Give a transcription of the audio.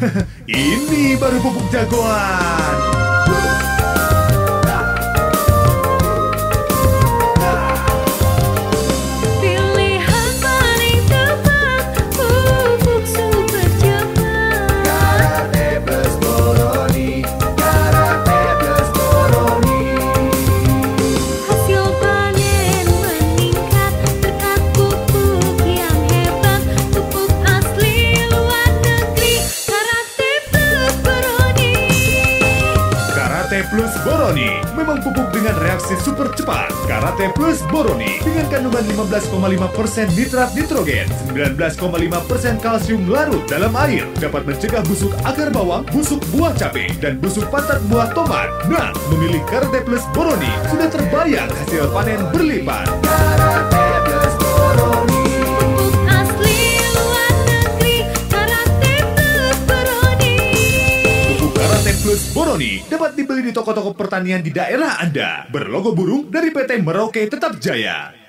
Ini baru pupuk jagoan. Plus Boroni memang pupuk dengan reaksi super cepat. Karate Plus Boroni dengan kandungan 15,5% nitrat nitrogen, 19,5% kalsium larut dalam air dapat mencegah busuk akar bawang, busuk buah cabai, dan busuk pantat buah tomat. Nah, memilih Karate Plus Boroni sudah terbayar hasil panen berlipat. Plus Boroni dapat dibeli di toko-toko pertanian di daerah Anda. Berlogo burung dari PT Merauke Tetap Jaya.